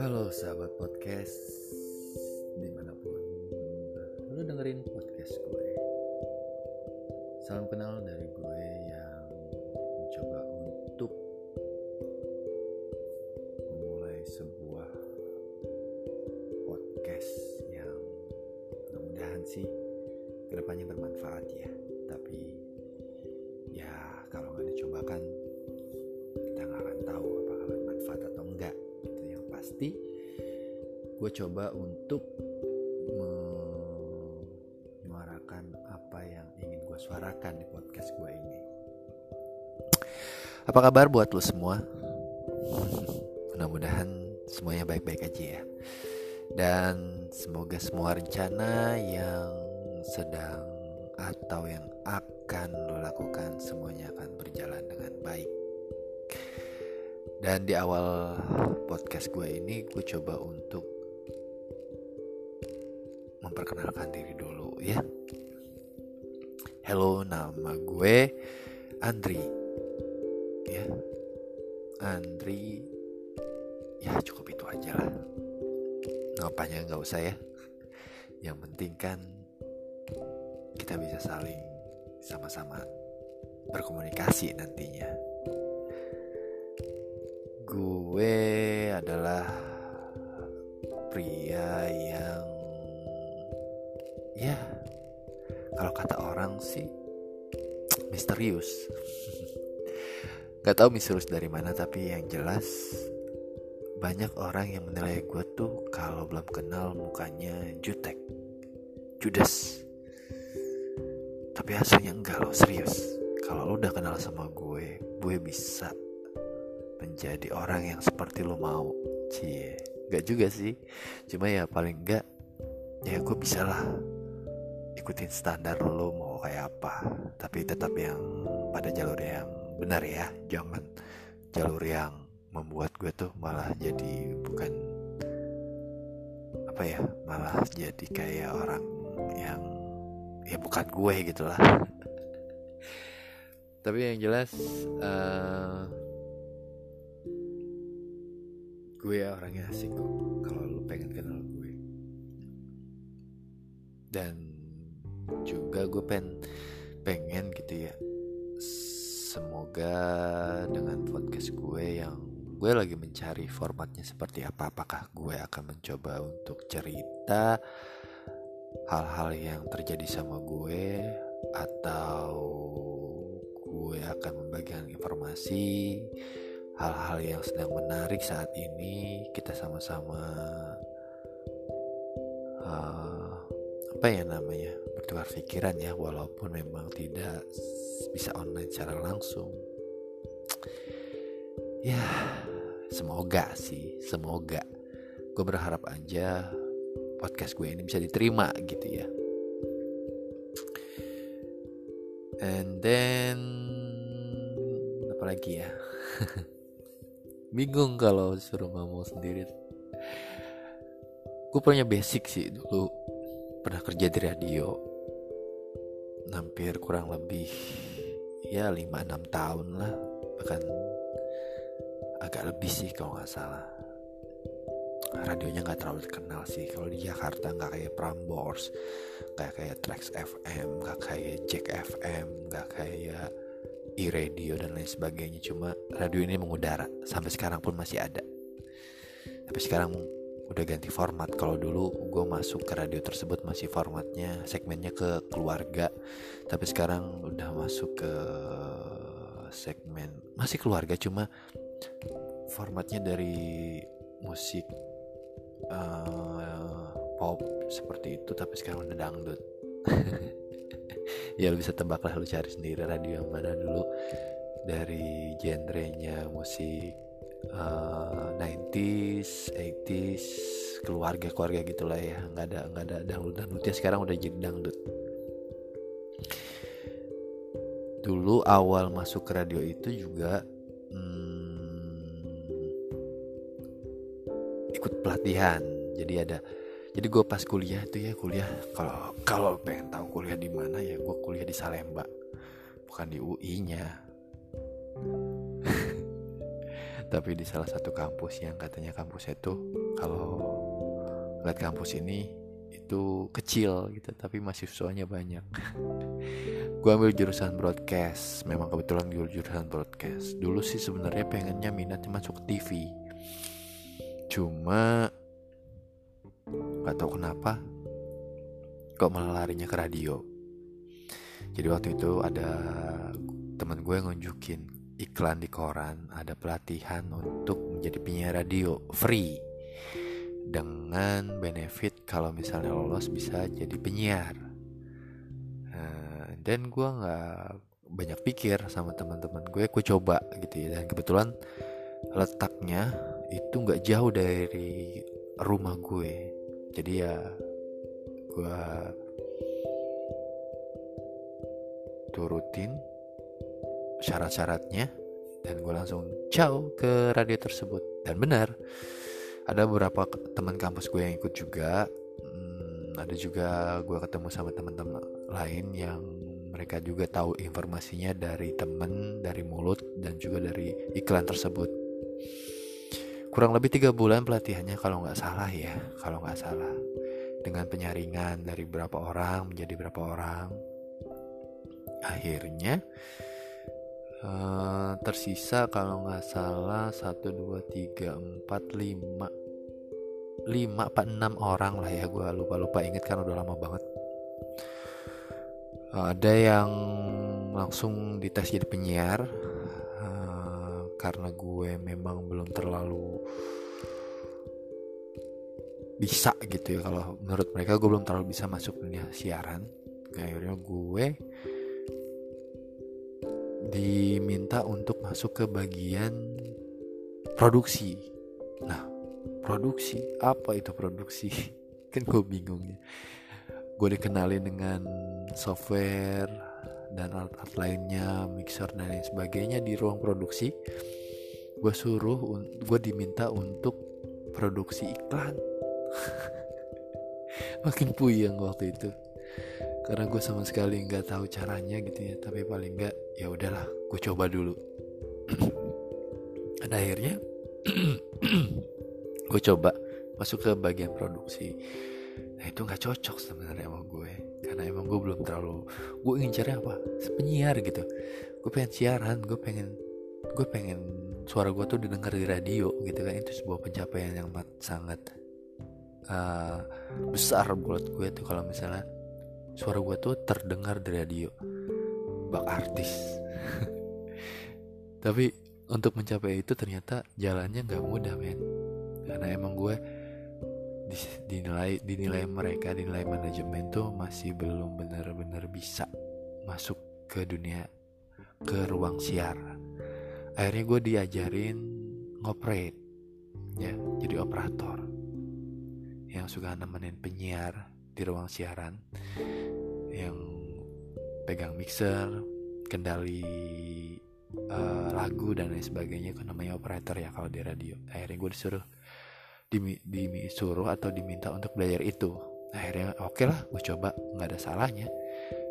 Halo sahabat podcast pasti gue coba untuk menyuarakan apa yang ingin gue suarakan di podcast gue ini. Apa kabar buat lo semua? Mudah-mudahan semuanya baik-baik aja ya. Dan semoga semua rencana yang sedang atau yang akan lo lakukan semuanya akan berjalan dengan baik. Dan di awal podcast gue ini gue coba untuk memperkenalkan diri dulu ya. Halo, nama gue Andri. Ya. Andri ya cukup itu aja lah. Ngapanya nggak usah ya. Yang penting kan kita bisa saling sama-sama berkomunikasi nantinya. Gue adalah pria yang ya kalau kata orang sih misterius Gak tahu misterius dari mana tapi yang jelas banyak orang yang menilai gue tuh kalau belum kenal mukanya jutek, judes. Tapi hasilnya enggak loh serius. Kalau lo udah kenal sama gue, gue bisa menjadi orang yang seperti lo mau. Cie, gak juga sih. Cuma ya paling enggak ya gue bisa lah ikutin standar lo mau kayak apa tapi tetap yang pada jalur yang benar ya jangan jalur yang membuat gue tuh malah jadi bukan apa ya malah jadi kayak orang yang ya bukan gue gitu lah tapi yang jelas uh, gue orangnya asik kok. Kalau lo pengen kenal gue. Dan juga gue pengen pengen gitu ya. Semoga dengan podcast gue yang gue lagi mencari formatnya seperti apa apakah gue akan mencoba untuk cerita hal-hal yang terjadi sama gue atau gue akan membagikan informasi hal-hal yang sedang menarik saat ini kita sama-sama uh, apa ya namanya bertukar pikiran ya walaupun memang tidak bisa online secara langsung. Ya semoga sih semoga. Gue berharap aja podcast gue ini bisa diterima gitu ya. And then apa lagi ya bingung kalau suruh ngomong sendiri. Gue punya basic sih dulu pernah kerja di radio. Hampir kurang lebih ya 5-6 tahun lah. Bahkan agak lebih sih kalau nggak salah. Radionya nggak terlalu terkenal sih. Kalau di Jakarta nggak kayak Prambors nggak kayak Trax FM nggak kayak Jack FM nggak kayak e-radio dan lain sebagainya. Cuma radio ini mengudara. Sampai sekarang pun masih ada. Tapi sekarang udah ganti format. Kalau dulu gue masuk ke radio tersebut masih formatnya segmennya ke keluarga. Tapi sekarang udah masuk ke segmen masih keluarga cuma formatnya dari musik uh, pop seperti itu. Tapi sekarang udah dangdut ya lu bisa tebak lah lu cari sendiri radio yang mana dulu dari genrenya musik uh, 90s, 80s, keluarga-keluarga gitulah ya. nggak ada nggak ada dangdut dangdutnya sekarang udah jadi dangdut. Dulu awal masuk ke radio itu juga hmm, ikut pelatihan. Jadi ada jadi gue pas kuliah itu ya kuliah kalau kalau pengen tahu kuliah di mana ya gue kuliah di Salemba. Bukan di UI nya tapi di salah satu kampus yang katanya kampus itu kalau lihat kampus ini itu kecil gitu tapi masih mahasiswanya banyak. Gue ambil jurusan broadcast memang kebetulan gue jurusan broadcast. Dulu sih sebenarnya pengennya minatnya masuk TV cuma nggak tahu kenapa kok malah larinya ke radio. Jadi waktu itu ada teman gue yang nunjukin iklan di koran ada pelatihan untuk menjadi penyiar radio free. Dengan benefit kalau misalnya lolos bisa jadi penyiar. Uh, dan gue nggak banyak pikir sama teman-teman gue gue coba gitu ya. Dan kebetulan letaknya itu nggak jauh dari rumah gue jadi ya gue turutin syarat-syaratnya dan gue langsung ciao ke radio tersebut. Dan benar ada beberapa teman kampus gue yang ikut juga. Hmm, ada juga gue ketemu sama teman-teman lain yang mereka juga tahu informasinya dari temen dari mulut dan juga dari iklan tersebut kurang lebih tiga bulan pelatihannya kalau nggak salah ya kalau nggak salah. Dengan penyaringan dari berapa orang menjadi berapa orang. Akhirnya uh, tersisa kalau nggak salah satu dua tiga empat lima. Lima apa enam orang lah ya gue lupa lupa inget kan udah lama banget. Uh, ada yang langsung dites jadi penyiar karena gue memang belum terlalu bisa gitu ya. Kalau menurut mereka gue belum terlalu bisa masuk dunia siaran. Akhirnya gue diminta untuk masuk ke bagian produksi. Nah produksi? Apa itu produksi? Kan gue bingung ya gue dikenalin dengan software dan alat-alat lainnya mixer dan lain sebagainya di ruang produksi. Gue suruh gue diminta untuk produksi iklan. Makin puyeng waktu itu. Karena gue sama sekali nggak tahu caranya gitu ya tapi paling nggak ya udahlah gue coba dulu. Dan akhirnya gue coba masuk ke bagian produksi nah itu nggak cocok sebenarnya sama gue. Karena emang gue belum terlalu gue ingin cari apa? Penyiar gitu. Gue pengen siaran gue pengen gue pengen suara gue tuh didengar di radio gitu kan. Itu sebuah pencapaian yang sangat uh, besar buat gue tuh kalau misalnya suara gue tuh terdengar di radio. Bak artis. Tapi untuk mencapai itu ternyata jalannya nggak mudah men. Karena emang gue dinilai dinilai mereka dinilai manajemen tuh masih belum benar-benar bisa masuk ke dunia ke ruang siar akhirnya gue diajarin ngoperate ya jadi operator yang suka nemenin penyiar di ruang siaran yang pegang mixer, kendali uh, lagu dan lain sebagainya itu namanya operator ya kalau di radio. Akhirnya gue disuruh disuruh atau diminta untuk belajar itu. Akhirnya oke okay lah, gue coba nggak ada salahnya.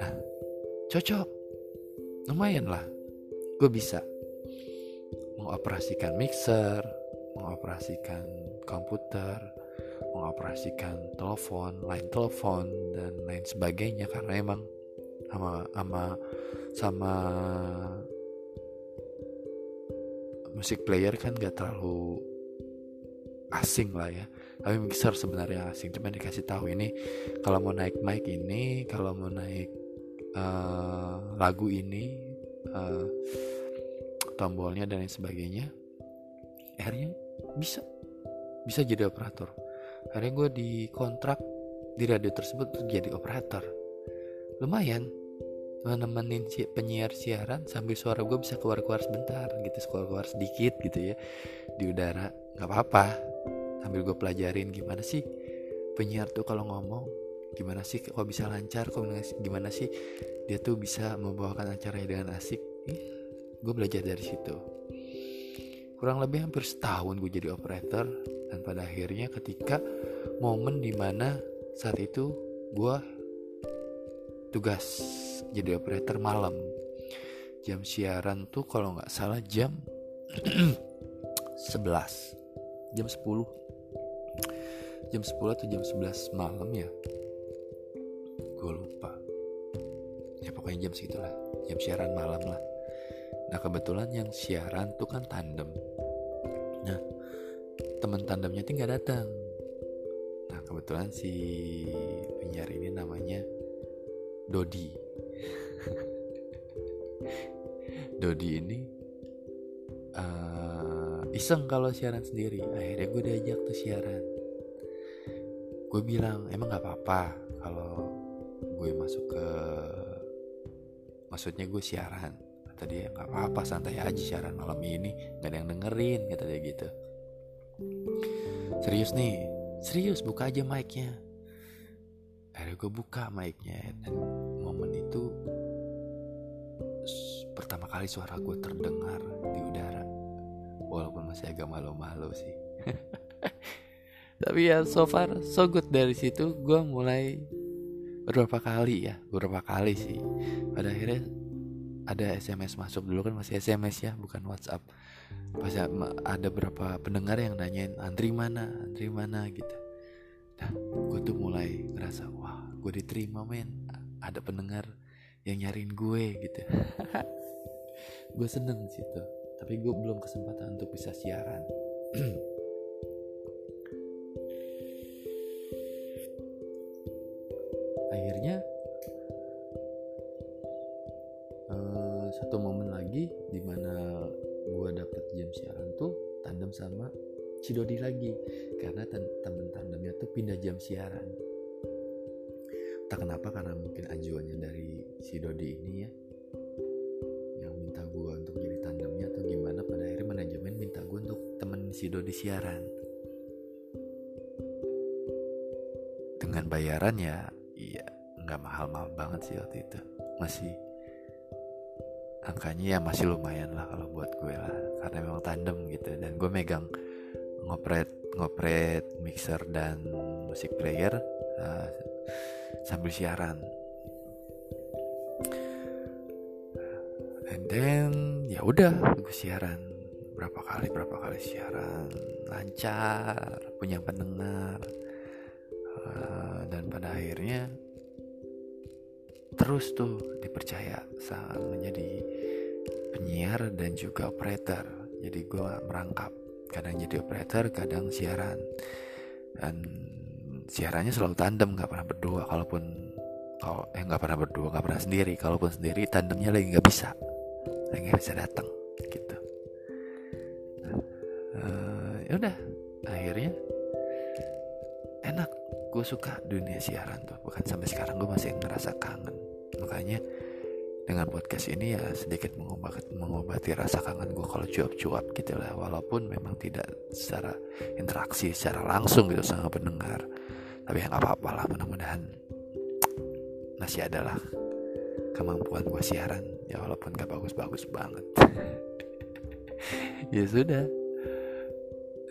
Nah, cocok, lumayan lah, gue bisa mengoperasikan mixer, mengoperasikan komputer, mengoperasikan telepon, line telepon dan lain sebagainya karena emang sama sama sama musik player kan gak terlalu asing lah ya. Tapi mixer sebenarnya asing. Cuma dikasih tahu ini kalau mau naik mic ini kalau mau naik uh, lagu ini uh, tombolnya dan lain sebagainya akhirnya bisa. Bisa jadi operator. Akhirnya gue dikontrak di radio tersebut untuk jadi operator. Lumayan. Nemenin si penyiar siaran sambil suara gue bisa keluar-keluar sebentar gitu keluar-keluar sedikit gitu ya di udara. Nggak apa-apa sambil gue pelajarin gimana sih penyiar tuh kalau ngomong gimana sih kok bisa lancar kok gimana sih dia tuh bisa membawakan acaranya dengan asik. Gue belajar dari situ. Kurang lebih hampir setahun gue jadi operator dan pada akhirnya ketika momen di mana saat itu gue tugas jadi operator malam. Jam siaran tuh kalau nggak salah jam 11 jam 10 jam 10 atau jam 11 malam ya? Gue lupa. Ya pokoknya jam segitulah. Jam siaran malam lah. Nah kebetulan yang siaran tuh kan tandem. Nah teman tandemnya tuh nggak datang. Nah kebetulan si penyiar ini namanya Dodi. Dodi ini uh, iseng kalau siaran sendiri. Akhirnya gue diajak tuh siaran gue bilang emang nggak apa-apa kalau gue masuk ke maksudnya gue siaran. Kata dia nggak apa-apa santai aja siaran malam ini nggak ada yang dengerin kata dia gitu. Serius nih serius buka aja mic-nya. Akhirnya gue buka mic-nya dan momen itu pertama kali suara gue terdengar di udara. Walaupun masih agak malu-malu sih tapi ya so far so good dari situ. Gue mulai beberapa kali ya beberapa kali sih. Pada akhirnya ada SMS masuk dulu kan masih SMS ya bukan WhatsApp. Pas ada berapa pendengar yang nanyain antri mana? Antri mana? gitu. Nah gue tuh mulai ngerasa wah gue diterima men. Ada pendengar yang nyariin gue gitu. Gue seneng situ. Tapi gue belum kesempatan untuk bisa siaran dengan bayaran ya iya nggak mahal-mahal banget sih waktu itu. Masih angkanya ya masih lumayan lah kalau buat gue lah karena memang tandem gitu. Dan gue megang ngopret ngopret mixer dan musik player uh, sambil siaran. And then ya udah gue siaran. Berapa kali berapa kali siaran? Lancar punya pendengar uh, dan pada akhirnya terus tuh dipercaya saat menjadi penyiar dan juga operator. Jadi gue merangkap. Kadang jadi operator kadang siaran. Dan siarannya selalu tandem nggak pernah berdua. Kalaupun kalau eh nggak pernah berdua nggak pernah sendiri. Kalaupun sendiri tandemnya lagi nggak bisa. Lagi nggak bisa datang gitu suka dunia siaran tuh. Bukan sampai sekarang gue masih ngerasa kangen. Makanya dengan podcast ini ya sedikit mengobati, mengobati rasa kangen gue kalau cuap-cuap gitu lah. Walaupun memang tidak secara interaksi secara langsung gitu sama pendengar. Tapi ya nggak apa-apa lah mudah-mudahan masih ada lah kemampuan gue siaran. Ya walaupun gak bagus-bagus banget. Ya sudah.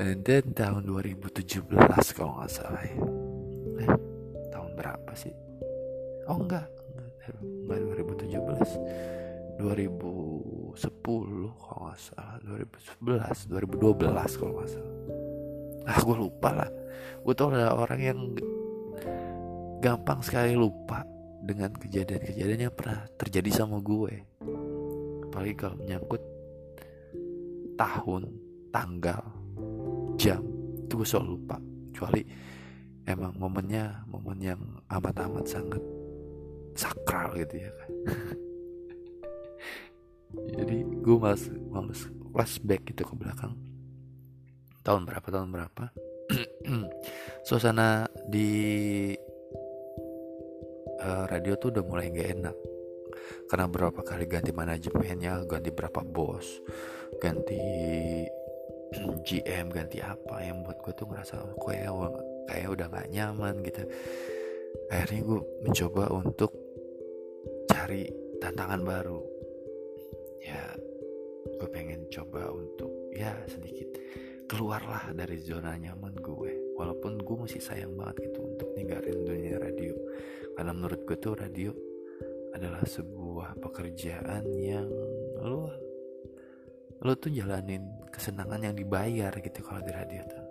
Then tahun 2017 kalau nggak salah ya eh, tahun berapa sih? Oh enggak. Enggak. 2017 2010 kalau nggak salah. 2011 2012 kalau nggak salah. Ah gue lupa lah. Gue tau ada orang yang gampang sekali lupa dengan kejadian-kejadian yang pernah terjadi sama gue apalagi kalau menyangkut tahun tanggal jam itu gue selalu lupa. Kecuali emang momennya momen yang amat-amat sangat sakral gitu ya kan jadi gue malas malas flashback gitu ke belakang. Tahun berapa tahun berapa? Suasana di uh, radio tuh udah mulai gak enak. Karena berapa kali ganti manajemennya ganti berapa bos ganti GM ganti apa yang buat gue tuh ngerasa oh, kayak udah gak nyaman gitu. Akhirnya gue mencoba untuk cari tantangan baru. Ya gue pengen coba untuk ya sedikit keluarlah dari zona nyaman gue. Walaupun gue masih sayang banget gitu untuk ninggalin dunia radio. Karena menurut gue tuh radio adalah sebuah pekerjaan yang lo lo tuh jalanin kesenangan yang dibayar gitu kalau di radio tuh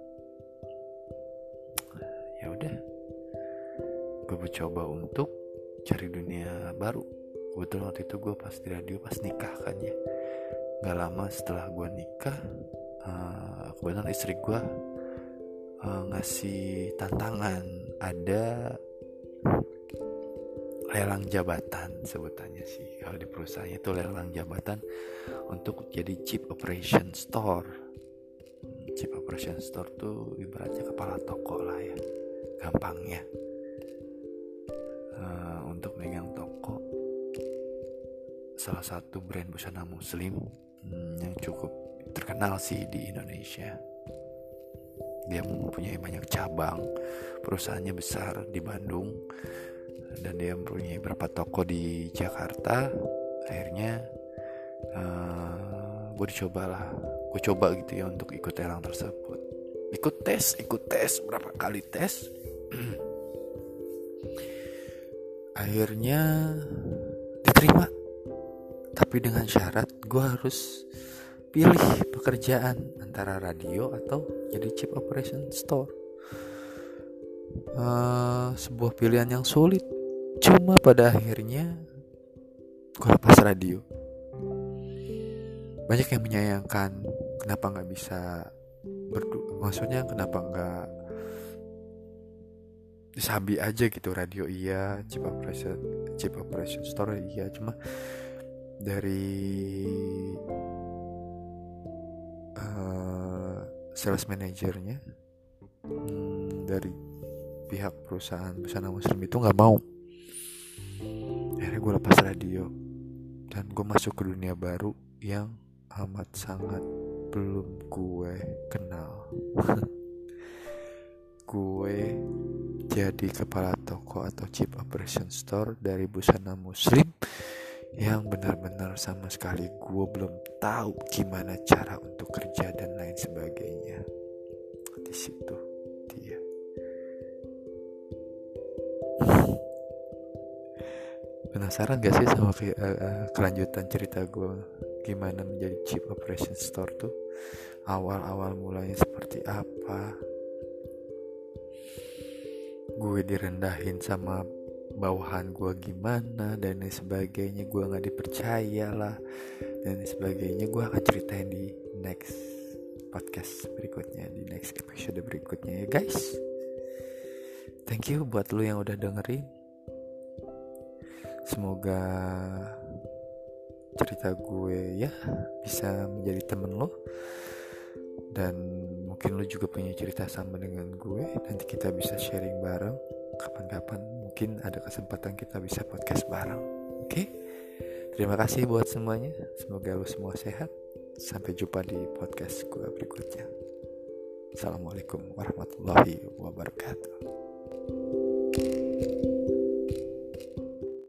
ya udah. Gue mencoba untuk cari dunia baru. Kebetulan waktu itu gue pas di radio pas nikah kan ya. Nggak lama setelah gue nikah uh, kebetulan istri gue uh, ngasih tantangan. Ada lelang jabatan sebutannya sih. Kalau di perusahaan itu lelang jabatan untuk jadi chief operation store. Hmm, chief operation store tuh ibaratnya kepala toko lah ya gampangnya. Uh, untuk megang toko salah satu brand busana muslim hmm, yang cukup terkenal sih di Indonesia. Dia mempunyai banyak cabang perusahaannya besar di Bandung dan dia mempunyai beberapa toko di Jakarta. Akhirnya uh, eh, gue dicoba lah gue coba gitu ya untuk ikut lelang tersebut. Ikut tes ikut tes berapa kali tes akhirnya diterima. Tapi dengan syarat gue harus pilih pekerjaan antara radio atau jadi chip operation store. Uh, sebuah pilihan yang sulit. Cuma pada akhirnya gue lepas radio. Banyak yang menyayangkan kenapa nggak bisa berdu maksudnya kenapa nggak disabi aja gitu radio iya chip operation chip operation store iya cuma dari uh, sales manajernya hmm, dari pihak perusahaan busana muslim itu nggak mau. Akhirnya gue lepas radio dan gue masuk ke dunia baru yang amat sangat belum gue kenal gue jadi kepala toko atau chip operation store dari busana muslim yang benar-benar sama sekali gue belum tahu gimana cara untuk kerja dan lain sebagainya. Di situ dia. Penasaran gak sih sama ke, uh, kelanjutan cerita gue? Gimana menjadi chief operation store tuh? Awal-awal mulanya seperti apa gue direndahin sama bawahan gue gimana dan lain sebagainya. Gue nggak dipercaya lah. Dan lain sebagainya. Gue akan ceritain di next podcast berikutnya di next episode berikutnya ya guys. Thank you buat lu yang udah dengerin. Semoga cerita gue ya bisa menjadi temen lo dan mungkin lo juga punya cerita sama dengan gue. Nanti kita bisa sharing bareng. Kapan-kapan mungkin ada kesempatan kita bisa podcast bareng. Oke? Terima kasih buat semuanya. Semoga lo semua sehat. Sampai jumpa di podcast gue berikutnya. Assalamualaikum warahmatullahi wabarakatuh